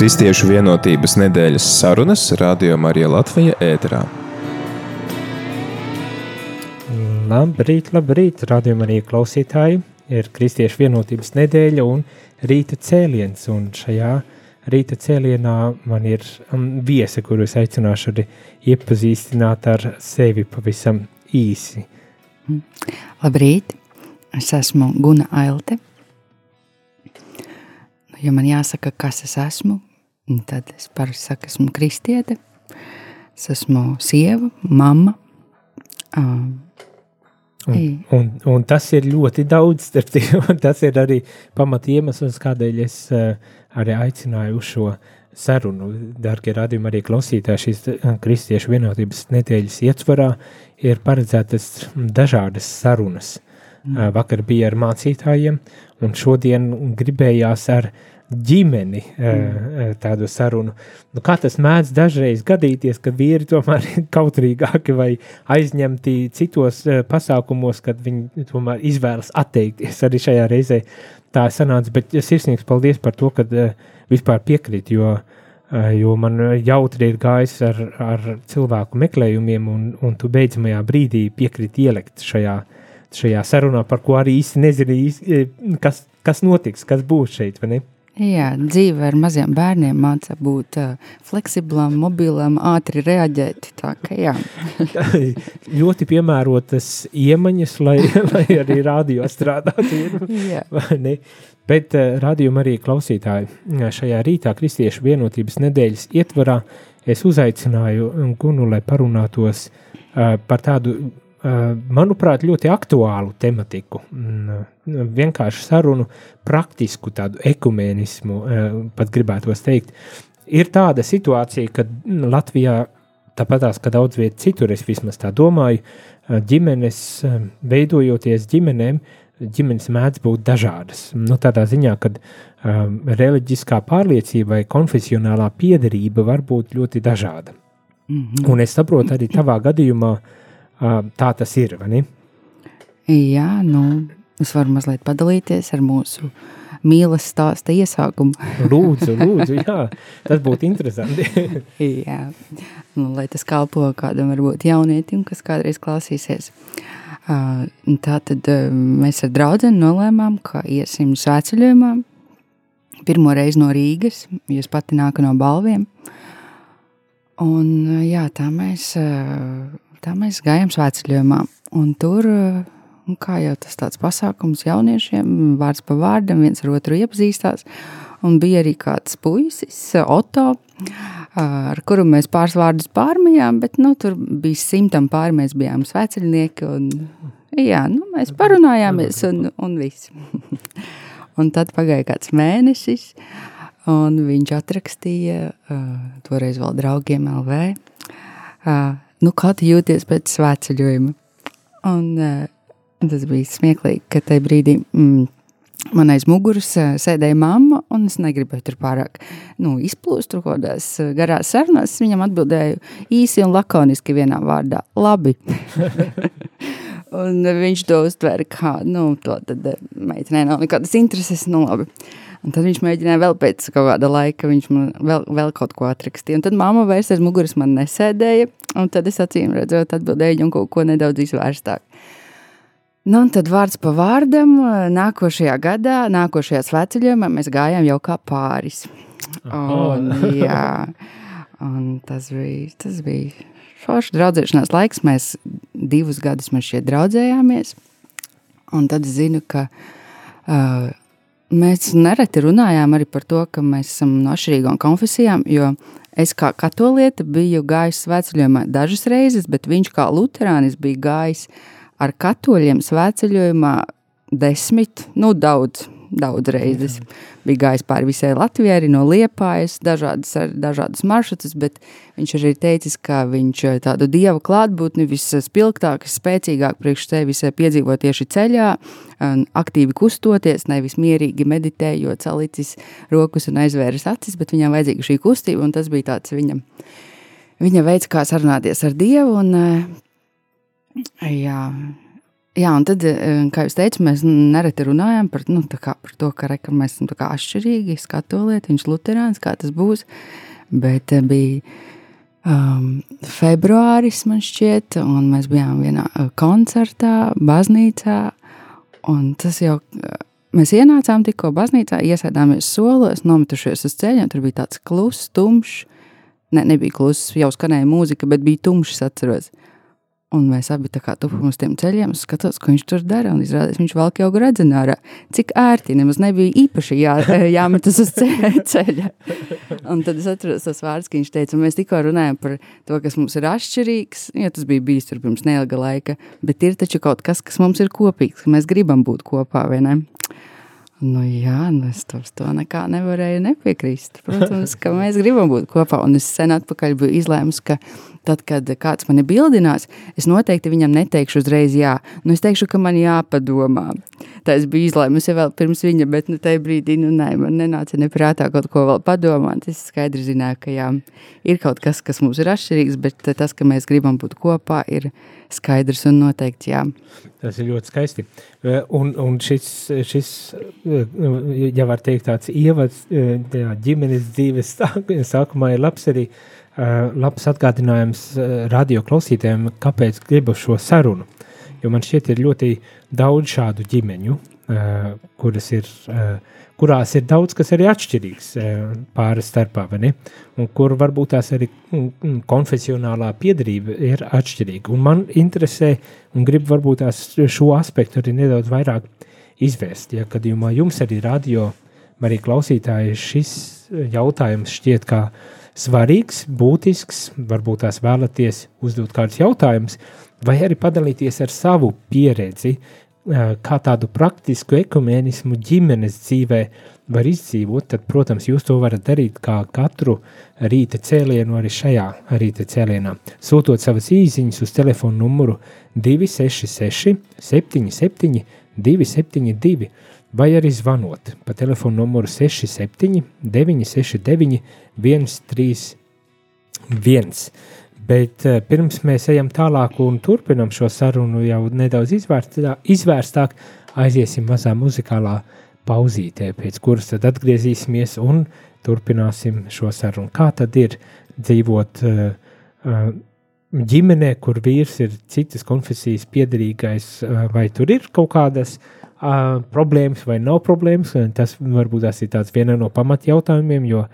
Kristiešu vienotības nedēļas sarunas Radio Marija Latvija ēterā. Labrīt, labrīt, Radio Marija klausītāji! Ir Kristiešu vienotības nedēļa un rīta cēliens, un šajā rīta cēlienā man ir um, viesa, kuru es aicināšu arī iepazīstināt ar sevi pavisam īsi. Labrīt, es esmu Guna Ailte. Nu, ja man jāsaka, kas es esmu, tad es parasti saku, esmu kristiete, es esmu sieva, mamma. Um, Un, un, un tas ir ļoti daudz, tiem, tas ir arī pamat iemesls, kādēļ es uh, arī aicināju uz šo sarunu. Darbie radījumi, arī klausītāji, šīs kristiešu vienotības nedēļas ietvarā ir paredzētas dažādas sarunas. Mm. Vakar bija ar mācītājiem, un šodien gribējās ar ģimeni mm. tādu sarunu. Nu, kā tas mēdz dažreiz gadīties, ka vīri tomēr ir kautrīgāki vai aizņemti citos pasākumos, kad viņi tomēr izvēlas atteikties arī šajā reizē. Tā sanāca, bet sirsnīgs paldies par to, ka vispār piekrīt, jo, jo man jautri ir gājis ar, ar cilvēku meklējumiem, un, un tu beidzamajā brīdī piekrīt ielikt šajā, šajā sarunā, par ko arī īsti nezini, kas, kas notiks, kas būs šeit? Jā, dzīve ar maziem bērniem māca būt uh, fleksiblam, mobilam, ātri reaģēt. Tā kā jā. ļoti piemērotas iemaņas, lai, lai arī radio strādātu. Bet uh, radījuma arī klausītāji šajā rītā Kristiešu vienotības nedēļas ietvarā es uzaicināju Gunu, lai parunātos uh, par tādu manuprāt, ļoti aktuālu tematiku. Vienkārši sarunu, praktisku tādu ekumēnismu, pat gribētos teikt. Ir tāda situācija, ka Latvijā, tāpatās, ka daudz viet citur, es vismaz tā domāju, ģimenes, veidojoties ģimenēm, ģimenes mēdz būt dažādas. Nu, tādā ziņā, ka um, reliģiskā pārliecība vai konfesionālā piedarība var būt ļoti dažāda. Mm -hmm. Un es saprotu arī tavā gadījumā, uh, tā tas ir. Jā, nu, es varu mazliet padalīties ar mūsu mīlestības stāsta iesākumu. lūdzu, lūdzu, jā, tas būtu interesanti. jā, nu, lai tas kalpo kādam varbūt jaunietim, kas kādreiz klausīsies. Tā tad mēs ar draugu nolēmām, ka iesim svētceļojumā. Pirmo reizi no Rīgas, jūs pati nākat no balviem. Un, jā, tā mēs tā mēs gājām svētceļojumā. Un tur, un kā jau tas tāds pasākums jauniešiem, vārds pa vārdam, viens ar otru iepazīstās. Un bija arī kāds puisis, Oto, ar kuru mēs pāris vārdus pārmijām, bet nu, tur bija simtam pāri, mēs bijām svētceļnieki. Un, jā, nu, mēs parunājāmies un, un viss. un tad pagāja kāds mēnesis, un viņš atrakstīja, uh, toreiz vēl draugiem LV, uh, nu, kā tu jūties pēc svētceļojuma? Un uh, tas bija smieklīgi, ka tajā brīdī mm, man aiz muguras uh, sēdēja mamma, un es negribēju tur pārāk nu, izplūst tur kādās uh, garās sarunās. Es viņam atbildēju īsi un lakoniski vienā vārdā – labi. un viņš to uztvēra kā, nu, to tad meitenē nav nekādas intereses, nu labi. Un tad viņš mēģināja vēl pēc kāda laika, viņš man vēl, vēl kaut ko atrakstīja. Un tad mamma vairs aiz muguras man nesēdēja, un tad es acīm redzot atbildēju viņam kaut ko nedaudz izvērstāk. Nu, un tad vārds pa vārdam, nākošajā gadā, nākošajā sveceļojumā mēs gājām jau kā pāris. Un, jā, un tas bija, tas bija forši draudzēšanās laiks. Mēs divus gadus mēs šeit draudzējāmies. Un tad es zinu, ka uh, Mēs nereti runājām arī par to, ka mēs esam no atšķirīgām konfesijām, jo es kā katoliete biju gājis svētceļojumā dažas reizes, bet viņš kā luterānis bija gājis ar katoļiem svētceļojumā desmit, nu daudz, daudz reizes. Bija gājis pāri visai Latvijai, arī no Liepājas, dažādas, dažādas maršrutus, bet viņš arī teicis, ka viņš eh, tādu dieva klātbūtni vispilgtāk, spēcīgāk priekš sevis piedzīvo tieši ceļā, aktīvi kustoties, nevis mierīgi meditējot, salicis rokas un aizvēris acis, bet viņam vajadzīga šī kustība, un tas bija tāds viņam, viņa veids, kā sarunāties ar Dievu, un eh, jā, Jā, un tad, eh, kā jūs teicāt, mēs nereti runājam par, nu, kā, par to, ka, re, ka mēs esam atšķirīgi, skatu lietu, viņš ir luterāns, kā tas būs. Bet eh, bija um, februāris, man šķiet, un mēs bijām vienā eh, koncertā, baznīcā. Tas jau mēs ienācām tikko baznīcā, iesēdāmies solos, nometušies uz ceļa, un tur bija tāds kluss, tumšs. Ne, nebija kluss, jau skanēja mūzika, bet bija tumšs, atceros. Un mēs abi tā kā tupam uz tiem ceļiem, skatos, ko viņš tur dara. Un izrādās, viņš valk jau gradzenārā. Cik ērti, nemaz nebija īpaši jā, jāmetas uz ceļa. Un tad es atceros tos vārdus, ka viņš teica, mēs tikko runājam par to, kas mums ir atšķirīgs. Ja tas bija bijis tur pirms neilga laika, bet ir taču kaut kas, kas mums ir kopīgs, ka mēs gribam būt kopā, vai ne? Nu, jā, nu es to, to nekā nevarēju nepiekrist. Protams, ka mēs gribam būt kopā. Un es sen atpakaļ biju izlēmusi, ka tad, kad kāds mani bildinās, es noteikti viņam neteikšu uzreiz jā. Nu, es teikšu, ka man jāpadomā. Tā es biju izlēmusi vēl pirms viņa, bet nu, tajā brīdī nu, ne, man nenāca neprātā kaut ko vēl padomāt. Es skaidri zināju, ka jā, ir kaut kas, kas mums ir atšķirīgs, bet tas, ka mēs gribam būt kopā, ir skaidrs un noteikti jā. Tas ir ļoti skaisti. Eh, un, un šis, šis, eh, ja var teikt, tāds ievads eh, jā, ģimenes dzīves sākumā ir labs arī labs atgādinājums radio klausītājiem, kāpēc gribu šo sarunu. Jo man šķiet ir ļoti daudz šādu ģimeņu, kuras ir kurās ir daudz kas arī atšķirīgs eh, pāris starpā, un kur varbūt tās arī mm, mm, konfesionālā piedarība ir atšķirīga. Un man interesē, un gribu varbūt tās šo aspektu arī nedaudz vairāk izvērst. Ja gadījumā jums arī radio, arī klausītāji, šis jautājums šķiet kā svarīgs, būtisks, varbūt tās vēlaties uzdot kādus jautājumus, vai arī padalīties ar savu pieredzi, kā tādu praktisku ekumēnismu ģimenes dzīvē var izdzīvot, tad, protams, jūs to varat darīt kā katru rīta cēlienu arī šajā rīta cēlienā. Sūtot savas īsiņas uz telefonu numuru 266 77 272 vai arī zvanot pa telefonu numuru 67 969 131. Bet uh, pirms mēs ejam tālāk un turpinam šo sarunu jau nedaudz izvērstā, izvērstāk, aiziesim mazā muzikālā pauzītē, pēc kuras tad atgriezīsimies un turpināsim šo sarunu. Kā tad ir dzīvot uh, uh, ģimenē, kur vīrs ir citas konfesijas piedarīgais, vai tur ir kaut kādas problēmas vai nav problēmas. Tas varbūt tas ir viena no pamatjautājumiem, jo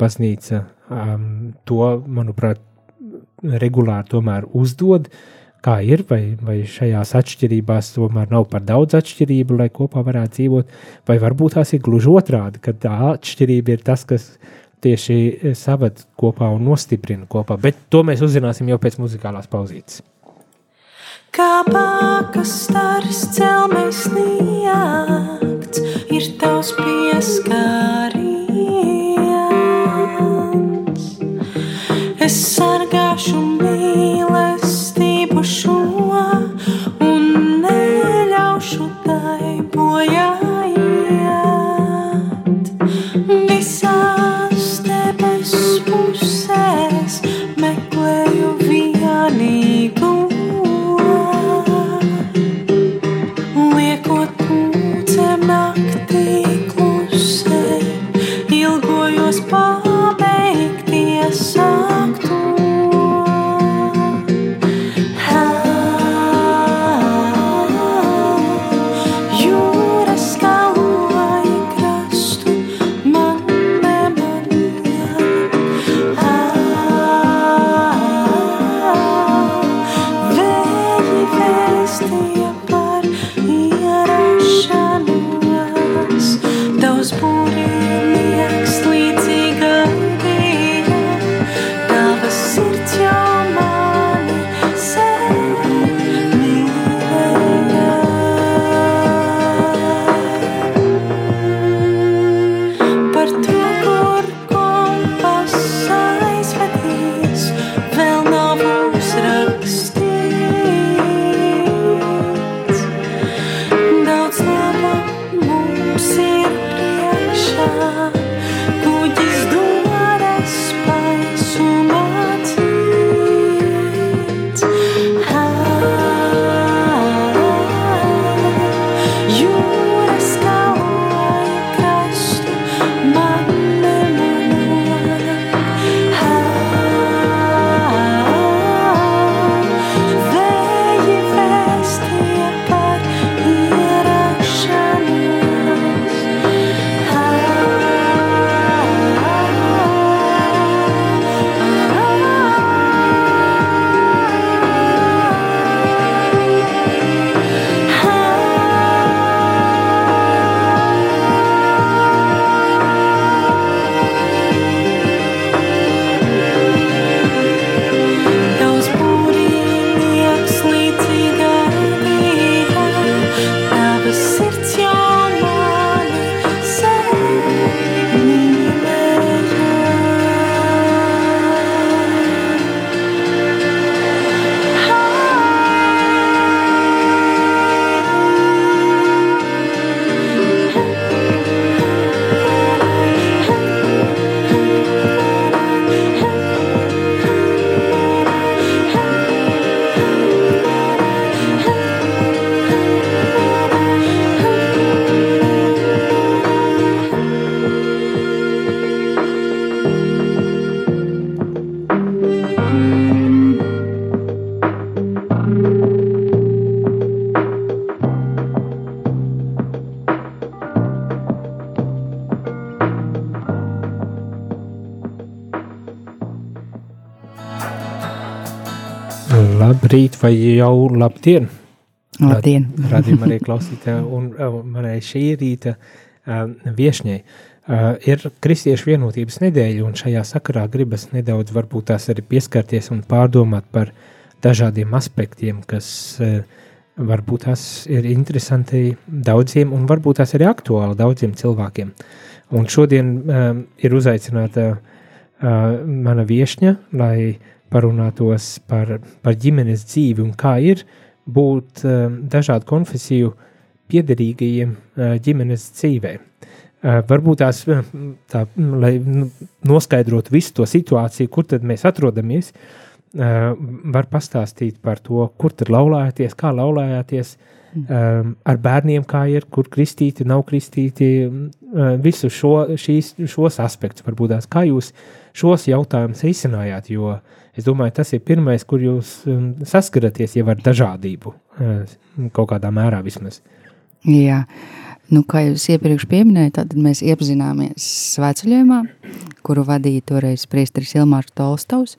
baznīca um, to, manuprāt, regulāri tomēr uzdod, kā ir, vai, vai šajās atšķirībās tomēr nav par daudz atšķirību, lai kopā varētu dzīvot, vai varbūt tās ir gluži otrādi, ka tā atšķirība ir tas, kas tieši savad kopā un nostiprina kopā, bet to mēs uzzināsim jau pēc muzikālās pauzītes. Kā pākas stars celmēs niekts, ir tavs pieskāri. Sargāšu mīlestību Labrīt, vai jau labdien! Labdien! Radījumā arī klausītāji, un manai šī rīta uh, viešņai uh, ir Kristiešu vienotības nedēļa, un šajā sakarā gribas nedaudz varbūt tās arī pieskarties un pārdomāt par dažādiem aspektiem, kas varbūt tās ir interesanti daudziem, un varbūt tās arī aktuāli daudziem cilvēkiem. Un šodien ir uzaicināta mana viešņa, lai uh, parunātos par, par ģimenes dzīvi un kā ir būt uh, dažādu konfesiju piederīgajiem uh, ģimenes dzīvē. Uh, varbūt tās, tā, lai nu, noskaidrotu visu to situāciju, kur tad mēs atrodamies, var pastāstīt par to, kur tad laulājāties, kā laulājāties, um, ar bērniem kā ir, kur kristīti, nav kristīti, visu šo, šīs, šos aspektus varbūt tās, kā jūs šos jautājumus risinājāt, jo uh, Es domāju, tas ir pirmais, kur jūs um, saskaraties jau ar dažādību, uh, kaut kādā mērā vismaz. Jā, nu, kā jūs iepriekš pieminējāt, tad mēs iepazināmies svētceļojumā, kuru vadīja toreiz priesteris Ilmārs Tolstovs,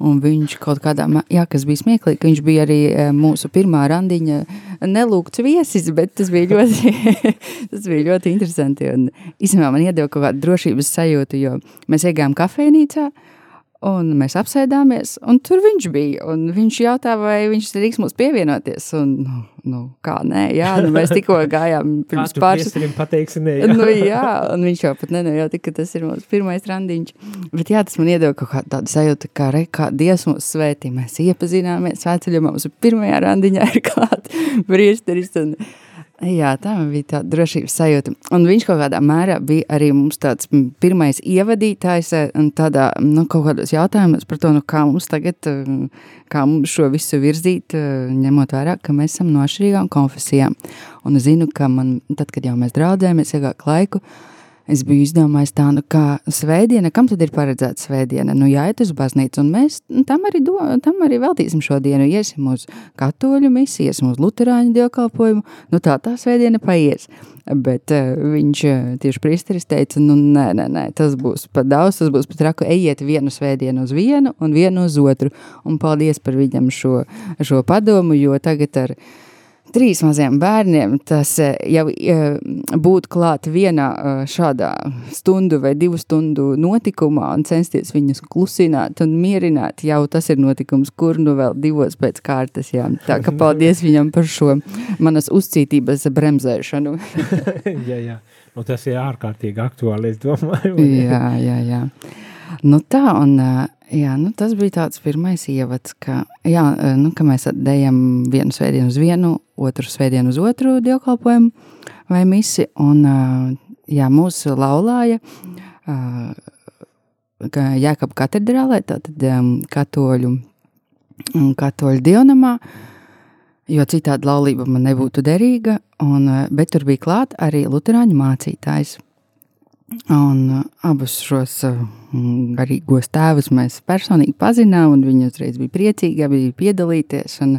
viņš kaut kādā, jā, kas bija smieklīgi, viņš bija arī uh, mūsu pirmā randiņa nelūgts viesis, bet tas bija ļoti, tas bija ļoti interesanti, un īstenībā man iedeva kaut kādu drošības sajūtu, jo mēs iegājām kafejnīcā, uh, Un mēs apsēdāmies, un tur viņš bija. Viņš jautāja, vai viņš drīkst mums pievienoties. Un, nu, nu, kā nē, jā, nu, mēs tikko gājām pirms pāris gadiem. Pateiksi, nē, jā. nu, jā, un viņš jau pat nenojauta, ka tas ir mūsu pirmais randiņš. Bet jā, tas man iedeva kaut kā tādu sajūtu, kā, re, kā Dievs mūs svētī. Mēs iepazināmies, svētceļojumā mums pirmajā randiņā ir klāt priesteris. Un, Jā, tā bija tāda drošības sajūta. Un viņš kaut kādā mērā bija arī mums tāds pirmais ievadītājs eh, tādā, nu, kaut kādos jautājumos par to, nu, kā mums tagad, eh, kā mums šo visu virzīt, eh, ņemot vērā, ka mēs esam no atšķirīgām konfesijām. Un es zinu, ka man, tad, kad jau mēs draudzējāmies ilgāk laiku, uh, Es biju izdomājis tādu, kā svētdiena, kam tad ir paredzēta svētdiena? Nu, jāiet uz baznīcu, un mēs tam arī, do, tam arī veltīsim šo dienu. Iesim uz katoļu misiju, iesim uz luterāņu dievkalpojumu, nu tā tā svētdiena paies. Bet uh, viņš tieši priesteris teica, nu nē, nē, nē, tas būs pat daudz, tas būs pat raku, ejiet vienu svētdienu uz vienu un vienu uz otru. Un paldies par viņam šo, šo padomu, jo tagad ar viņu trīs maziem bērniem tas eh, jau eh, būt klāt vienā eh, šādā stundu vai divu stundu notikumā un censties viņus klusināt un mierināt, jau tas ir notikums, kur nu vēl divos pēc kārtas, jā. Tā ka paldies viņam par šo manas uzcītības bremzēšanu. jā, jā. Nu, tas ir ārkārtīgi aktuāli, es domāju. jā, jā, jā. Nu tā, un Jā, nu tas bija tāds pirmais ievads, ka, jā, nu, ka mēs dejam vienu svētdienu uz vienu, otru svētdienu uz otru dievkalpojumu vai misi, un jā, mūsu laulāja Jēkab katedrālē, tātad katoļu, katoļu dievnamā, jo citādi laulība man nebūtu derīga, un, bet tur bija klāt arī luterāņu mācītājs. Un uh, abus šos uh, garīgos tēvus mēs personīgi pazinām, un viņi uzreiz bija priecīgi abi piedalīties. Un,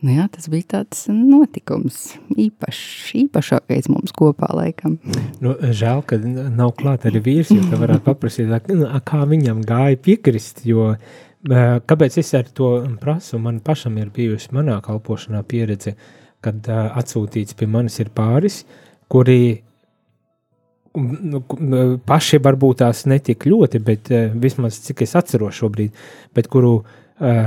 nu jā, tas bija tāds notikums, īpašs, īpašākais mums kopā laikam. Nu, žēl, ka nav klāt arī vīrs, jo te varētu paprasīt, kā viņam gāja piekrist, jo kāpēc es ar to prasu, man pašam ir bijusi manā kalpošanā pieredze, kad atsūtīts pie manis ir pāris, kuri nu, paši varbūt tās netik ļoti, bet uh, vismaz cik es atceros šobrīd, bet kuru uh,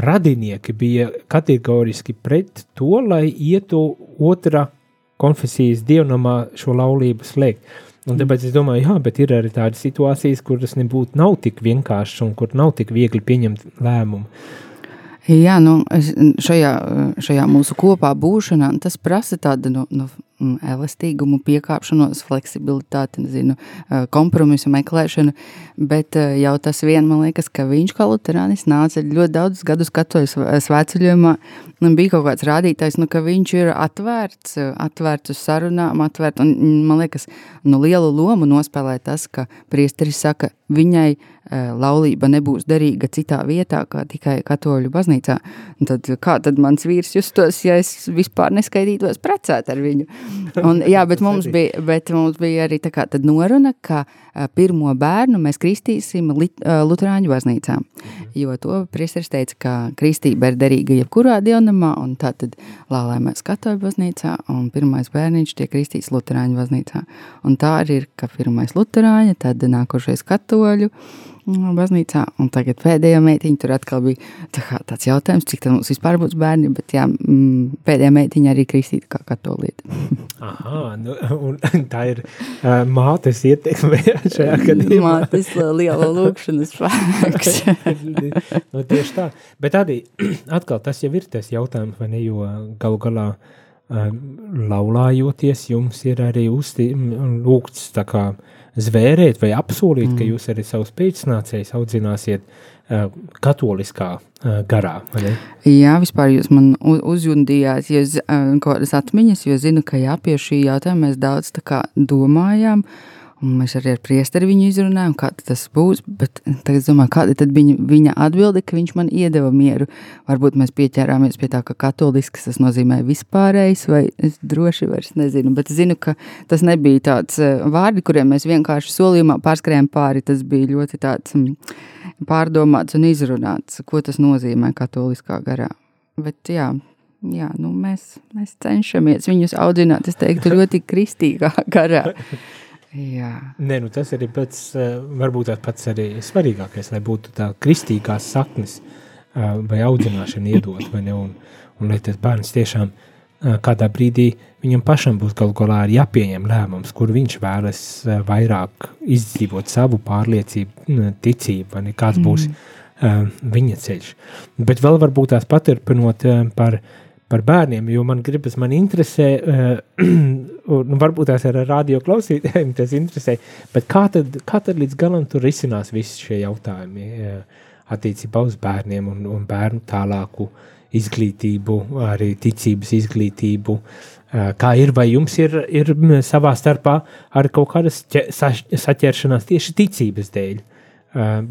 radinieki bija kategoriski pret to, lai ietu otra konfesijas dievnamā šo laulību slēgt. Un tāpēc es domāju, jā, bet ir arī tādas situācijas, kuras nebūtu nav tik vienkāršas un kur nav tik viegli pieņemt lēmumu. Jā, nu, šajā, šajā mūsu kopā būšanā tas prasa tādu nu, nu, Mm, elastīgumu, piekāpšanos, fleksibilitāti, nezinu, kompromisu meklēšanu, bet jau tas vien, man liekas, ka viņš kā luterānis nāca ļoti daudz gadus katojas svētceļojumā, un bija kaut kāds rādītājs, nu, ka viņš ir atvērts, atvērts uz sarunām, atvērts, un mm, man liekas, nu, lielu lomu nospēlē tas, ka priesteris saka, viņai laulība nebūs derīga citā vietā, kā tikai katoļu baznīcā. Un tad kā tad mans vīrs justos, ja es vispār neskaitītos precēt ar viņu? Un, jā, bet mums, bija, bet mums bija arī tā kā noruna, ka pirmo bērnu mēs kristīsim uh, Lutāņu baznīcā. Mhm. Jo to priesteris teica, ka kristība ir derīga jebkurā dievnamā, un tā tad lālēmēs katoļu baznīcā, un pirmais bērniņš tiek kristīts Lutāņu baznīcā. Un tā arī ir, ka pirmais Lutāņa, tad nākošais katoļu, baznīcā, un tagad pēdējā meitiņa tur atkal bija tā kā, tāds jautājums, cik tad mums vispār būs bērni, bet jā, mm, pēdējā meitiņa arī kristīta kā katolieta. Aha, nu, tā ir uh, mātes ietekme šajā gadījumā. Mātes liela lūkšanas spēks. nu, tieši tā, bet arī atkal tas jau ir tas jautājums, vai ne, jo galu galā laulājoties jums ir arī uztī, lūgts tā kā zvērēt vai apsolīt, mm. ka jūs arī savus pēcnācējus audzināsiet katoliskā garā. Jā, vispār jūs man uzjundījāt, uh, kaut kādas atmiņas, jo zinu, ka jā, pie šī jautājuma mēs daudz tā kā domājām, uh, Un mēs arī ar priesteri viņu izrunājām, kā tas būs. Tagad es domāju, kāda tad viņa, viņa atbilde, ka viņš man iedeva mieru. Varbūt mēs pieķērāmies pie tā, ka katolisks tas nozīmē vispārējais, vai es droši vairs nezinu. Bet zinu, ka tas nebija tāds eh, vārdi, kuriem mēs vienkārši solījumā pārskrējām pāri. Tas bija ļoti tāds mm, pārdomāts un izrunāts, ko tas nozīmē katoliskā garā. Bet jā, jā nu mēs, mēs cenšamies viņus audzināt, es teiktu, ļoti kristīgā garā. Jā. Nē, nu tas arī pats, eh, varbūt tas pats arī svarīgākais, lai būtu tā kristīgās saknes eh, vai audzināšana iedot, vai ne, un, un lai tas bērns tiešām eh, kādā brīdī viņam pašam būs galu galā jāpieņem lēmums, kur viņš vēlas vairāk izdzīvot savu pārliecību, ticību, vai ne, kāds būs mm. viņa ceļš. Bet vēl varbūt tās paturpinot par par bērniem, jo man gribas, man interesē, uh, un varbūt tās ar radio klausītājiem tas interesē, bet kā tad, kā tad līdz galam tur risinās visi šie jautājumi uh, attiecībā uz bērniem un, un bērnu tālāku izglītību, arī ticības izglītību, uh, kā ir, vai jums ir, ir savā starpā arī kaut kādas saķeršanās tieši ticības dēļ,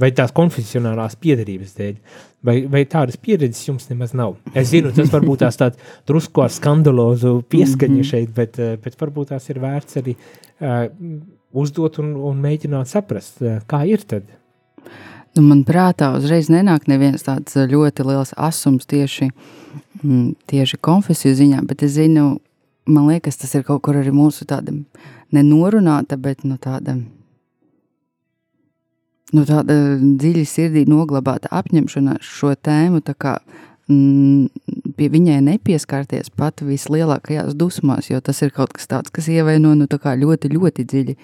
vai tās konfesionālās piedarības dēļ. Vai, vai tādas pieredzes jums nemaz nav? Es zinu, tas varbūt tās tāds drusku ar skandalozu pieskaņu mhm. šeit, bet, eh, bet varbūt tās ir vērts arī uh, uzdot un, un mēģināt saprast, uh, kā ir tad. Nu, man prātā uzreiz nenāk neviens tāds ļoti liels asums tieši, mm, tieši konfesiju ziņā, bet es zinu, man liekas, tas ir kaut kur arī mūsu tāda nenorunāta, bet nu tāda nu, tāda dziļi sirdī noglabāta apņemšanās šo tēmu, kā, mm, pie viņai nepieskarties pat vislielākajās dusmās, jo tas ir kaut kas tāds, kas ievaino nu, ļoti, ļoti dziļi.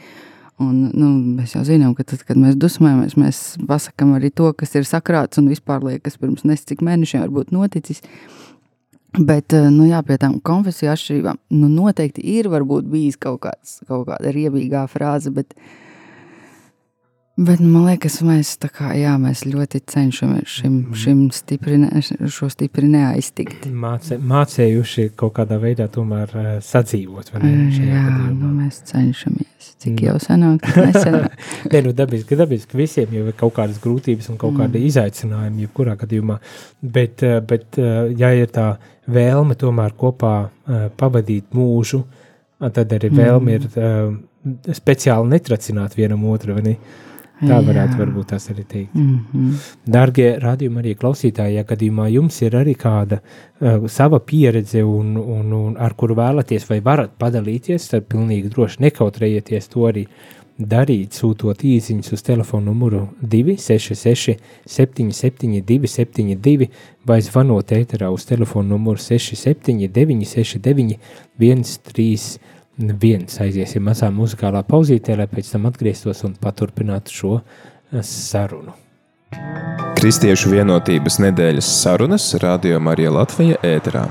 Un, nu, mēs jau zinām, ka tad, kad mēs dusmojamies, mēs pasakām arī to, kas ir sakrāts un vispār liekas pirms nes cik mēnešiem varbūt noticis. Bet, nu jā, pie tām konfesiju atšķirībām, nu noteikti ir bijis kaut, kāds, kaut kāda riebīgā frāze, bet uh, Bet man liekas, mēs, kā, jā, mēs ļoti cenšamies šim, mhm. šim stipri, ne, šo stipri neaiztikt. Mācē, mācējuši kaut kādā veidā tomēr uh, sadzīvot. Ne, jā, nu, mēs cenšamies. Cik jau senāk, nesenāk. Nē, nu dabiski, dabiski visiem jau ir kaut kādas grūtības un kaut mm. kādi izaicinājumi, jebkurā gadījumā. Bet, uh, bet uh, ja ir tā vēlme tomēr kopā pavadīt mūžu, tad arī vēlme mm. ir speciāli netracināt vienam otru, vai ne? Tā varētu varbūt tas arī teikt. Mm -hmm. Dārgie radījumi arī klausītāji, ja gadījumā jums ir arī kāda uh, sava pieredze un, un, un ar kuru vēlaties vai varat padalīties, tad pilnīgi droši nekautrējieties to arī darīt, sūtot īsiņas uz telefonu numuru 266 772 72 vai zvanot ēterā uz telefonu numuru 679 69 131 viens aiziesim mazā muzikālā pauzītē, lai pēc tam atgrieztos un paturpinātu šo eh, sarunu. Kristiešu vienotības nedēļas sarunas Radio Marija Latvija ēterā.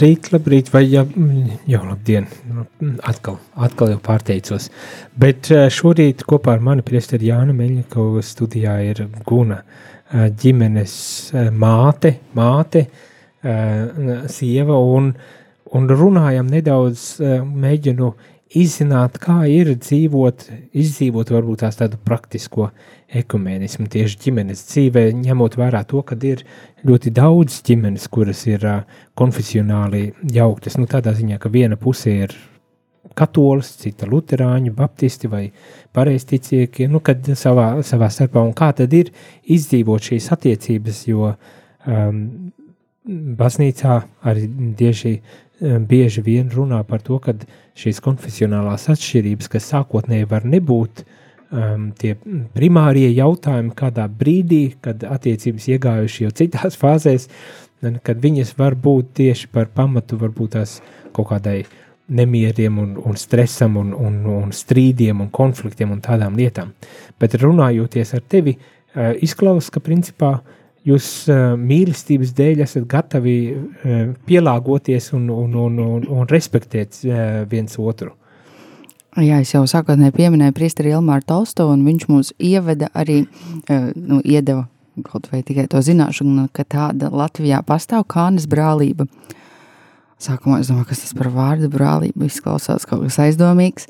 Labrīt, labrīt, vai jau, jau labdien, atkal, atkal jau pārteicos. Bet eh, šorīt kopā ar mani priesteri Jāna Meļņikova studijā ir Guna eh, ģimenes eh, māte, māte, sieva, un, un runājam nedaudz, mēģinu izzināt, kā ir dzīvot, izdzīvot varbūt tās tādu praktisko ekumēnismu tieši ģimenes dzīvē, ņemot vērā to, ka ir ļoti daudz ģimenes, kuras ir konfesionāli jauktas. Nu, tādā ziņā, ka viena puse ir katolis, cita luterāņi, baptisti vai pareizticīgi, nu, kad savā, savā starpā, un kā tad ir izdzīvot šīs attiecības, jo um, baznīcā arī tieši bieži vien runā par to, ka šīs konfesionālās atšķirības, kas sākotnēji var nebūt, um, tie primārie jautājumi kādā brīdī, kad attiecības iegājuši jau citās fāzēs, kad viņas var būt tieši par pamatu varbūt tās kaut kādai nemieriem un, un stresam un, un, un strīdiem un konfliktiem un tādām lietām. Bet runājoties ar tevi, uh, izklausās, ka principā jūs uh, mīlestības dēļ esat gatavi uh, pielāgoties un, un, un, un, un respektēt uh, viens otru. Jā, es jau sākotnēji pieminēju priesteri Elmāru Tolstovu, un viņš mūs ieveda arī, eh, nu, iedeva kaut vai tikai to zināšanu, ka tāda Latvijā pastāv kānes brālība. Sākumā es domāju, kas tas par vārdu brālība izklausās kaut kas aizdomīgs,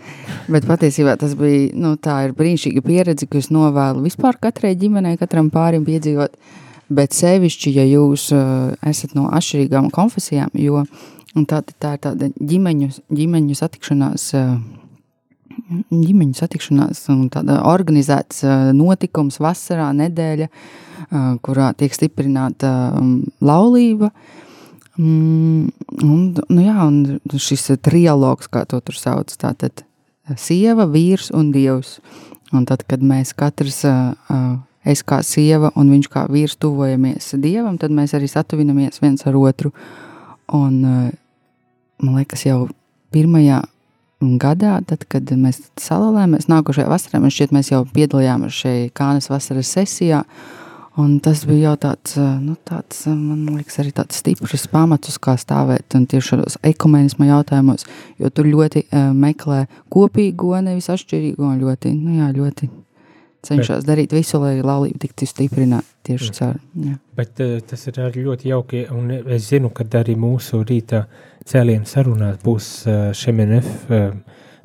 bet patiesībā tas bija, nu, tā ir brīnišķīga pieredze, ko es novēlu vispār katrai ģimenei, katram pārim piedzīvot, bet sevišķi, ja jūs uh, esat no atšķirīgām konfesijām, jo tā, tā ir tāda ģimeņu, ģimeņu satikšanās, uh, ģimeņu satikšanās un tāda organizēts uh, notikums vasarā, nedēļa, kurā tiek stiprināta um, laulība, Mm, un, nu jā, un šis trialogs, kā to tur sauc, tātad sieva, vīrs un dievs. Un tad, kad mēs katrs, uh, es kā sieva un viņš kā vīrs tuvojamies dievam, tad mēs arī satuvinamies viens ar otru. Un, uh, man liekas, jau pirmajā gadā, tad, kad mēs salālējāmies nākošajā vasarā, man šķiet, mēs jau piedalījāmies šajā Kānas vasaras sesijā, Un tas bija jau tāds, nu, tāds, man liekas, arī tāds stiprs pamats, uz kā stāvēt tieši šādos ekumenisma jautājumos, jo tur ļoti uh, meklē kopīgo, nevis atšķirīgo, un ļoti, nu jā, ļoti cenšas darīt visu, lai laulība tiktu stiprināta tieši caur. Jā. Bet uh, tas ir arī ļoti jauki, un es zinu, ka arī mūsu rīta cēlienu sarunās būs uh, šemenef uh,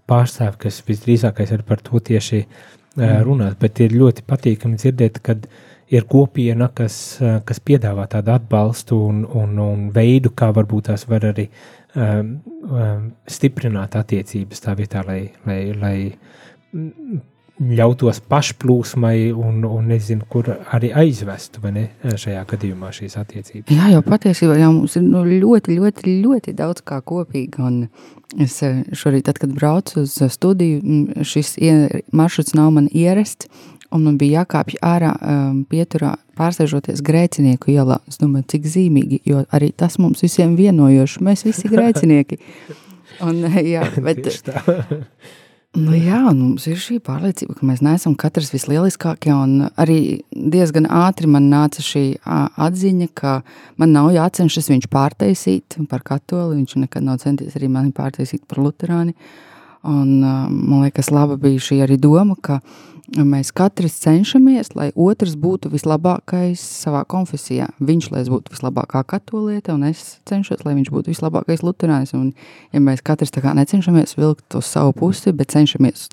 pārstāvi, kas visdrīzākais ir par to tieši uh, runāt, bet ir ļoti patīkami dzirdēt, kad ir kopiena, kas, uh, kas piedāvā tādu atbalstu un, un, un veidu, kā varbūt tās var arī um, um, stiprināt attiecības tā vietā, lai, lai, lai mm, ļautos pašplūsmai un, un nezinu, kur arī aizvestu, vai ne, šajā gadījumā šīs attiecības. Jā, jau patiesībā jau mums ir nu, ļoti, ļoti, ļoti daudz kā kopīga. Un es eh, šorīt, tad, kad braucu uz studiju, šis maršruts nav man ierasts, un man bija jākāpj ārā um, pieturā, pārsēžoties grēcinieku ielā. Es domāju, cik zīmīgi, jo arī tas mums visiem vienojoši. Mēs visi grēcinieki. Un, jā, bet. Nu, jā, un mums ir šī pārliecība, ka mēs neesam katrs vislielākie. Arī diezgan ātri man nāca šī atziņa, ka man nav jācenšas viņu pārtaisīt par katoli. Viņš nekad nav centies arī mani pārtaisīt par luterāni. Un, ā, man liekas, laba bija šī arī doma, ka mēs katrs cenšamies, lai otrs būtu vislabākais savā konfesijā. Viņš, lai es būtu vislabākā katoliete, un es cenšos, lai viņš būtu vislabākais luterānis. Un, ja mēs katrs tā kā necenšamies vilkt uz savu pusi, bet cenšamies,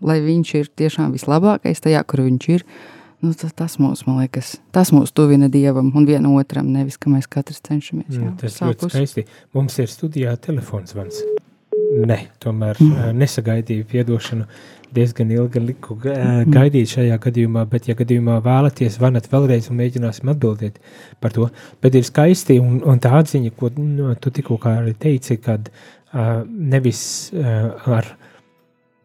lai viņš ir tiešām vislabākais tajā, kur viņš ir, nu, tas, tas mūs, man liekas, tas mūs tuvina Dievam un vienam otram, nevis, ka mēs katrs cenšamies. jā, Mm, Tas ļoti pusi. skaisti. Mums ir studijā telefons zvans. Nē, tomēr mm. nesagaidīju piedošanu. Diezgan ilgi liku ga- Mm. gaidīt šajā gadījumā, bet, ja gadījumā vēlaties, zvanat vēlreiz un mēģināsim atbildēt par to. Bet ir skaisti, un, un tā atziņa, ko nu, tu tikko arī teici, kad uh, nevis uh, ar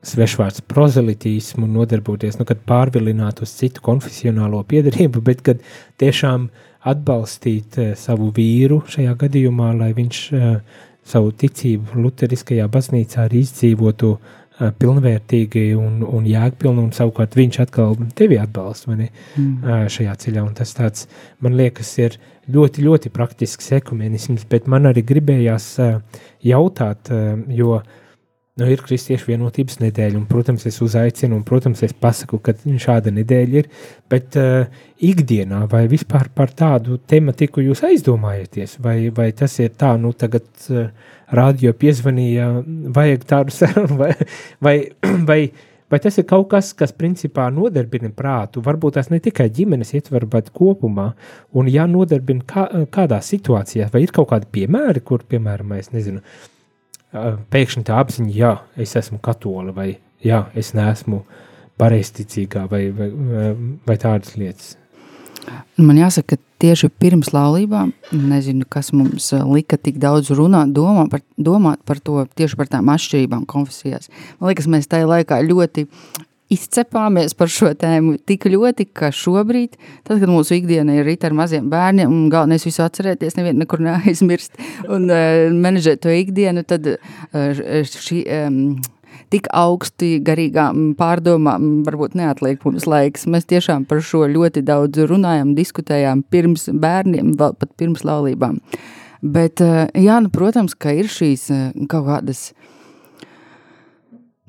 svešvārds prozelitīsmu nodarboties, nu, kad pārvilināt uz citu konfesionālo piedarību, bet kad tiešām atbalstīt uh, savu vīru šajā gadījumā, lai viņš uh, savu ticību Lutheriskajā baznīcā arī izdzīvotu uh, pilnvērtīgi un, un jēgpilni, un savukārt viņš atkal tevi atbalsta ne, Mm. uh, šajā ceļā. Un tas tāds, man liekas, ir ļoti, ļoti praktisks ekumenisms, bet man arī gribējās uh, jautāt, uh, jo nu, ir kristiešu vienotības nedēļa, un, protams, es uzaicinu, un, protams, es pasaku, ka šāda nedēļa ir, bet uh, ikdienā vai vispār par tādu tematiku jūs aizdomājaties, vai, vai tas ir tā, nu, tagad uh, rādio piezvanīja, vajag tādu sarunu, vai, vai, vai, vai tas ir kaut kas, kas principā nodarbina prātu, varbūt tas ne tikai ģimenes ietver, bet kopumā, un ja nodarbina kā, kādā situācijā, vai ir kaut kādi piemēri, kur, piemēram, es nezinu, ā, pēkšņi tā apziņa, jā, es esmu katola, vai jā, es neesmu pareizticīgā, vai, vai, vai tādas lietas. Man jāsaka, ka tieši pirms laulībām, nezinu, kas mums lika tik daudz runāt, domā par, domāt par to, tieši par tām atšķirībām konfesijās. Man liekas, mēs tajā laikā ļoti izcepāmies par šo tēmu tik ļoti, ka šobrīd, tad, kad mūsu ikdiena ir rīt ar maziem bērniem, un galvenais visu atcerēties, nevienu nekur neaizmirst un uh, menedžēt to ikdienu, tad uh, šī... Um, tik augsti garīgām pārdomām varbūt neatliek mums laiks. Mēs tiešām par šo ļoti daudz runājam, diskutējām pirms bērniem, vēl pat pirms laulībām. Bet, jā, nu, protams, ka ir šīs kaut kādas,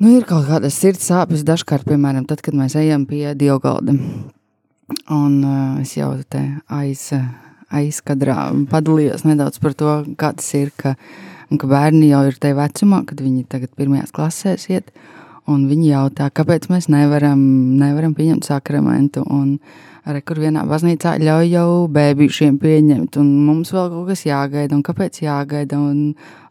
nu, ir kaut kādas sirds sāpes dažkārt, piemēram, tad, kad mēs ejam pie dievgalda. Un uh, es jau te aiz, aizkadrā padalījos nedaudz par to, kā tas ir, ka, ka bērni jau ir tajā vecumā, kad viņi tagad pirmajās klasēs iet, un viņi jautā, kāpēc mēs nevaram, nevaram pieņemt sakramentu, un Arī kur vienā baznīcā ļauj jau bērniem pieņemt, un mums vēl kaut kas jāgaida, un kāpēc jāgaida. Un,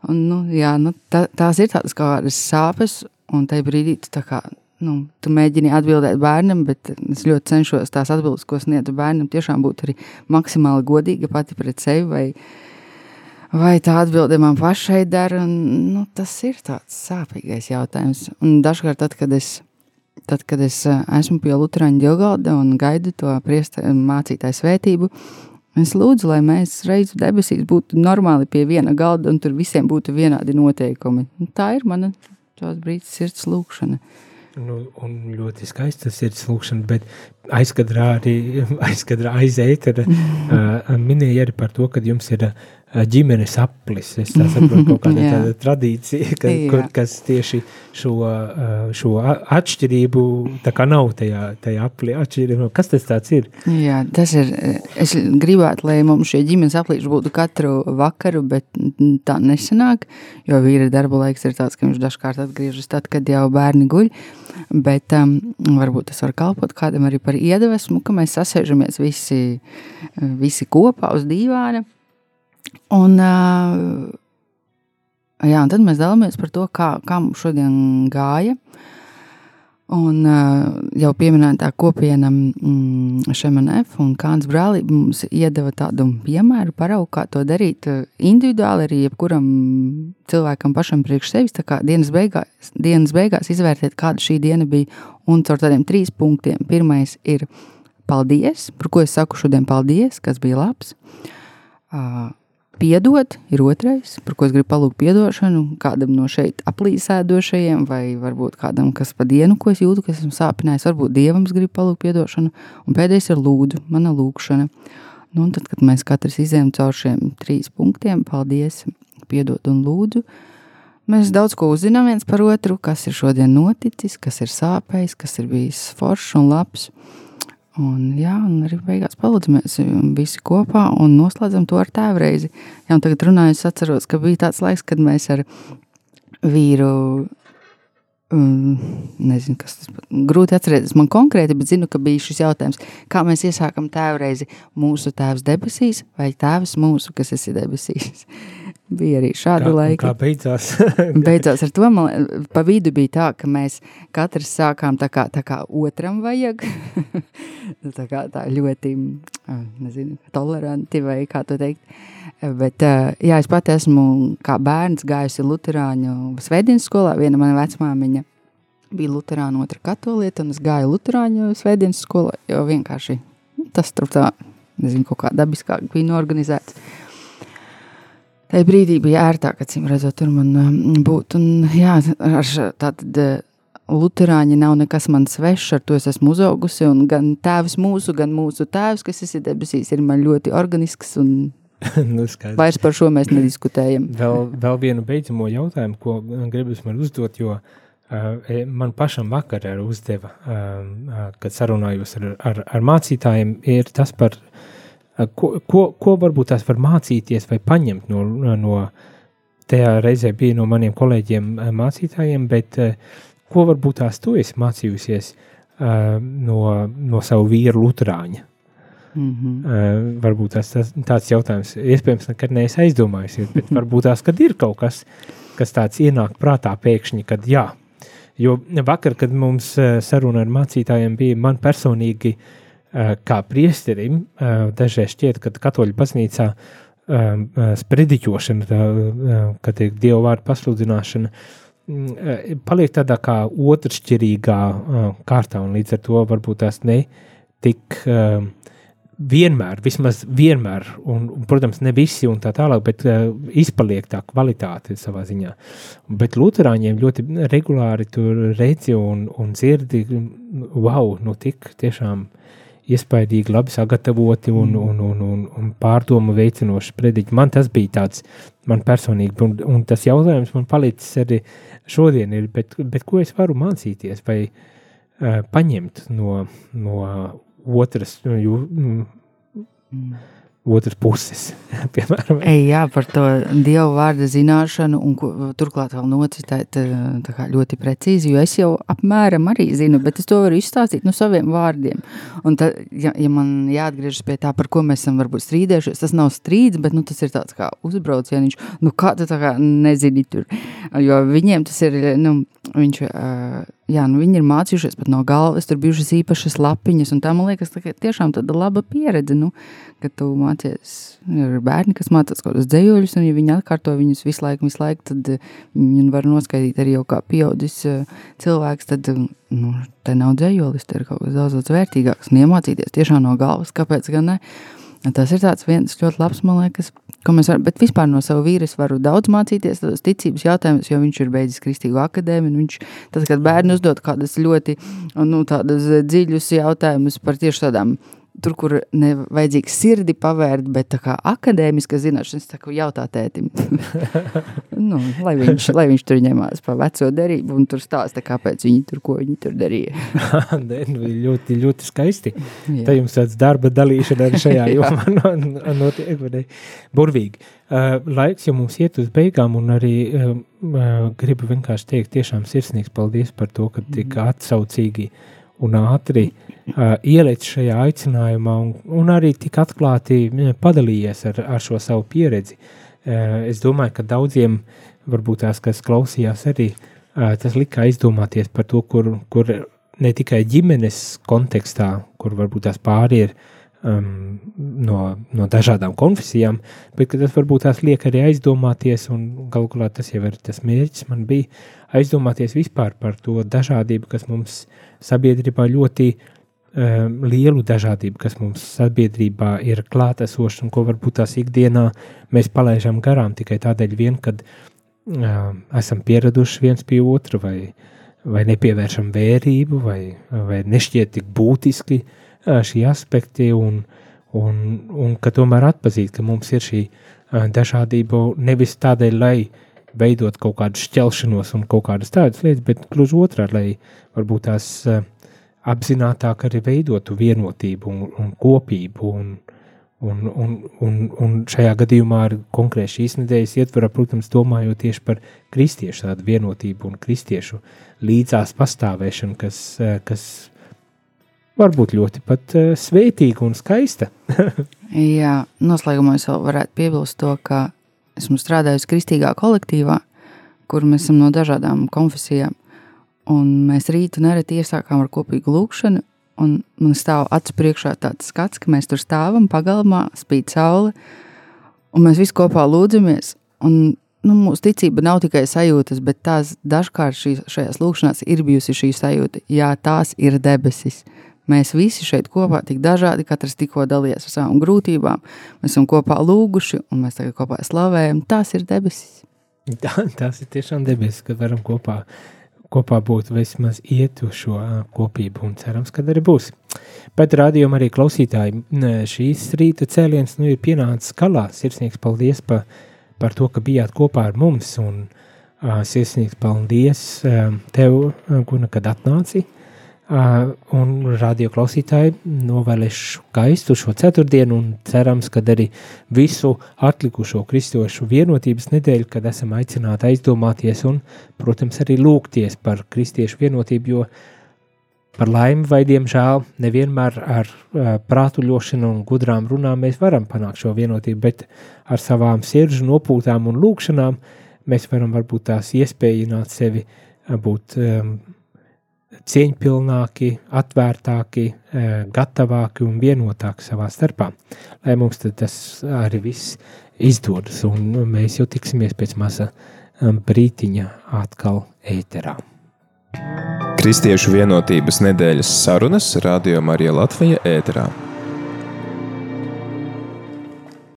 un, nu, jā, nu, tā, tās ir tādas kā kādas sāpes, un tajā brīdī tu, kā, nu, tu mēģini atbildēt bērnam, bet es ļoti cenšos tās atbildes, ko sniedzu bērnam, tiešām būt arī maksimāli godīga pati pret sevi. Vai, Vai tā atbilde man pašai der? Un, nu, tas ir tāds sāpīgais jautājums. Un dažkārt, tad, kad es tad, kad es eh, esmu pie Lutāņa ģeogalda un gaidu to priesta, mācītāju svētību, es lūdzu, lai mēs reizu debesīs būtu normāli pie viena galda un tur visiem būtu vienādi noteikumi. Un tā ir mana tos brīdis sirds lūkšana. Nu, un ļoti skaisti tas ir slūgšana, bet aizkadrā arī aizkadrā aiz ētera uh, minēja arī par to, ka jums ir uh, ģimenes aplis. Es saprotu, kaut kāda tāda tradīcija, ka, kur, kas tieši šo, šo atšķirību, nav tajā, tajā aplī atšķirība. Kas tas ir? Jā, tas ir. Es gribētu, lai mums šie ģimenes aplīši būtu katru vakaru, bet tā nesanāk. Jo vīra darba laiks ir tāds, ka viņš dažkārt atgriežas tad, kad jau bērni guļ. Bet um, varbūt tas var kalpot kādam arī par iedvesmu, ka mēs sasēžamies visi, visi kopā uz dīvāna. Un, jā, un tad mēs dalāmies par to, kā, kā mums šodien gāja. Un jau pieminētā kopiena mm, Šemanef un Kāns brālība mums iedeva tādu piemēru, paraugu, kā to darīt individuāli arī jebkuram cilvēkam pašam priekš sevis. Tā kā dienas beigās, dienas beigās izvērtēt, kāda šī diena bija. Un caur tādiem trīs punktiem. Pirmais ir paldies, par ko es saku šodien paldies, kas bija labs. Uh, Piedot ir otrais, par ko es gribu palūgt piedošanu kādam no šeit aplīsēdošajiem, vai varbūt kādam, kas pa dienu, ko es jūtu, kas esmu sāpinājis, varbūt dievam es gribu palūgt piedošanu. Un pēdējais ir lūdzu, mana lūkšana. Nu, tad, kad mēs katrs izējām caur šiem trīs punktiem, paldies, piedod un lūdzu, mēs daudz ko uzzinām viens par otru, kas ir šodien noticis, kas ir sāpējis, kas ir bijis foršs un labs. Un, jā, un arī beigās palūdzamies visi kopā un noslēdzam to ar tēvu reizi. Jā, un tagad runājot, es atceros, ka bija tāds laiks, kad mēs ar vīru, um, nezinu, kas tas grūti atcerēties man konkrēti, bet zinu, ka bija šis jautājums, kā mēs iesākam tēvu reizi mūsu tēvs debesīs vai tēvs mūsu, kas esi debesīs. Bija arī šādi Kā, laiki. kā beidzās? Beidzot, ar to man pa vidu bija tā, ka mēs katrs sākām tā kā, tā kā otram vajag. tā kā tā ļoti, nezinu, toleranti vai kā to teikt. Bet, jā, es pati esmu kā bērns gājusi Luterāņu svētdienas skolā. Viena mana vecmāmiņa bija Luterāna, otra katolieta, un es gāju Luterāņu svētdienas skolā, jo vienkārši nu, tas tur tā, nezinu, kaut kā dabiskāk bija norganizēts. Tajā brīdī bija ērtāk, acīm redzot, tur man um, būt. Un, jā, tātad Lutāņi nav nekas man svešs, ar to es esmu uzaugusi. Un gan tēvs mūsu, gan mūsu tēvs, kas esi debesīs, ir man ļoti organisks. Un nu, skaidrs. vairs par šo mēs nediskutējam. Vēl, vēl vienu beidzamo jautājumu, ko gribas man uzdot, jo uh, man pašam vakar uzdeva, uh, uh, kad sarunājos ar, ar, ar mācītājiem, ir tas par, ko, ko, ko varbūt tās var mācīties vai paņemt no, no tajā reizē bija no maniem kolēģiem uh, mācītājiem, bet uh, ko varbūt tās tu esi mācījusies no, no savu vīru Lutrāņa? Mm -hmm. Varbūt tas, tas tāds jautājums, iespējams, nekad neesmu aizdomājusies, bet varbūt tās, ir kaut kas, kas tāds ienāk prātā pēkšņi, kad jā. Jo vakar, kad mums saruna ar mācītājiem bija, man personīgi uh, kā priesterim, uh, dažreiz šķiet, ka katoļu baznīcā uh, sprediķošana, kad ir dievu vārdu pasludināšana, mm, paliek tādā kā otršķirīgā kārtā, un līdz ar to varbūt tās ne tik vienmēr, vismaz vienmēr, un, un protams, ne visi un tā tālāk, bet uh, izpaliek tā kvalitāte savā ziņā. Bet Lutāņiem ļoti regulāri tur redzi un, un dzirdi, wow, nu tik tiešām iespaidīgi, labi sagatavoti un, un, un, un, un pārdomu veicinoši prediķi. Man tas bija tāds, man personīgi, un, un tas jautājums man palicis arī šodien, ir, bet, bet ko es varu mācīties vai uh, paņemt no, no otras, nu, jū, mm, otras puses. Ei, jā, par to dievu vārdu zināšanu, un turklāt vēl nocitēt eh, ļoti precīzi, jo es jau apmēram arī zinu, bet es to varu izstāstīt no saviem vārdiem. Un tad, ja, ja man jāatgriežas pie tā, par ko mēs esam varbūt strīdējušies, tas nav strīds, bet nu, tas ir tāds kā uzbraucieniņš, nu kā tu tā kā nezini tur, jo viņiem tas ir, nu, viņš, uh, jā, nu viņi ir mācījušies pat no galvas, tur bijušas īpašas lapiņas, un tā man liekas, tā, tiešām tāda laba pieredze, nu, ka tu mācies, ir bērni, kas mācās kaut kādus dzējoļus, un ja viņi atkārto viņus visu laiku, visu laiku, tad eh, viņi var noskaidīt arī jau kā pieaudzis eh, cilvēks, tad, eh, nu, te nav dzējolis, te ir kaut kas daudz, daudz vērtīgāks, un iemācīties tiešām no galvas, kāpēc gan ne? Tas ir tāds viens ļoti labs, man liekas, ko mēs varam, bet vispār no sava vīra es varu daudz mācīties tādos ticības jautājumus, jo viņš ir beidzis kristīgu akadēmiju, un viņš, tad, kad bērni uzdod kādas ļoti, nu, tādas dziļus jautājumus par tieši tādām tur, kur nevajadzīgs sirdi pavērt, bet tā kā akadēmiska zināšanas, tā kā jautā tētim. nu, lai, viņš, lai viņš tur ņemās pa veco derību un tur stāsta, kāpēc viņi tur, ko viņi tur darīja. Nē, nu, ļoti, ļoti skaisti. Jā. Tā jums tāds darba dalīšana arī šajā jomā no, no, notiek, vai ne? Burvīgi. Uh, laiks jau mums iet uz beigām, un arī uh, uh, gribu vienkārši teikt tiešām sirsnīgs paldies par to, ka tik atsaucīgi un ātri uh, ieliec šajā aicinājumā, un, un arī tik atklāti padalījies ar, ar šo savu pieredzi. Uh, es domāju, ka daudziem, varbūt tās, kas klausījās arī, uh, tas lika aizdomāties par to, kur, kur ne tikai ģimenes kontekstā, kur varbūt tās pāri ir um, no, no dažādām konfesijām, bet tas varbūt tās liek arī aizdomāties, un galu galā tas jau ir tas mērķis man bija, aizdomāties vispār par to dažādību, kas mums sabiedrībā ļoti um, lielu dažādību, kas mums sabiedrībā ir klātesoša un ko varbūt tās ikdienā mēs palaižam garām tikai tādēļ vien, kad um, esam pieraduši viens pie otra vai, vai nepievēršam vērību vai, vai nešķiet tik būtiski ā, šī aspekti un, un, un ka tomēr atpazīt, ka mums ir šī ā, dažādība nevis tādēļ, lai veidot kaut kādu šķelšanos un kaut kādas tādas lietas, bet gluži otrādi, lai varbūt tās ā, apzinātāk arī veidotu vienotību un, un kopību un, un, un, un, un šajā gadījumā ar konkrēti šīs nedēļas ietvarā, protams, domājot tieši par kristiešu tādu vienotību un kristiešu līdzās pastāvēšanu, kas, ā, kas varbūt ļoti pat uh, svētīga un skaista. Jā, noslēgumā es vēl varētu piebilst to, ka esmu strādājusi kristīgā kolektīvā, kur mēs esam no dažādām konfesijām. Un mēs rītu nereti iesākām ar kopīgu lūkšanu, un man stāv acu priekšā tāds skats, ka mēs tur stāvam pagalmā, spīd saule, un mēs visi kopā lūdzamies. Un, nu, mūsu ticība nav tikai sajūtas, bet tās dažkārt šīs, šajās lūkšanās ir bijusi šī sajūta, jā, tās ir debesis. Mēs visi šeit kopā tik dažādi, katrs tikko dalījies ar savām grūtībām. Mēs esam kopā lūguši, un mēs tagad kopā slavējam. Tās ir debesis. Tā, tās ir tiešām debesis, ka varam kopā, kopā būt, vismaz iet uz šo kopību, un cerams, ka arī būs. Bet rādījumā arī klausītāji, šīs rīta cēliens nu, ir pienācis skalā. Sirsnīgs paldies pa, par to, ka bijāt kopā ar mums, un sirsnīgs paldies tev, Guna, kad atnāci. Uh, un radio klausītāji novēlēšu gaistu šo ceturtdienu un cerams, ka arī visu atlikušo kristiešu vienotības nedēļu, kad esam aicināti aizdomāties un, protams, arī lūgties par kristiešu vienotību, jo par laimi vai diemžēl nevienmēr ar prātuļošanu un gudrām runām mēs varam panākt šo vienotību, bet ar savām sirdžu nopūtām un lūkšanām mēs varam varbūt tās iespējināt sevi būt um, cieņpilnāki, atvērtāki, eh, gatavāki un vienotāki savā starpā. Lai mums tas arī viss izdodas, un mēs jau tiksimies pēc maza um, brītiņa atkal ēterā. Kristiešu vienotības nedēļas sarunas Radio Marija Latvija ēterā.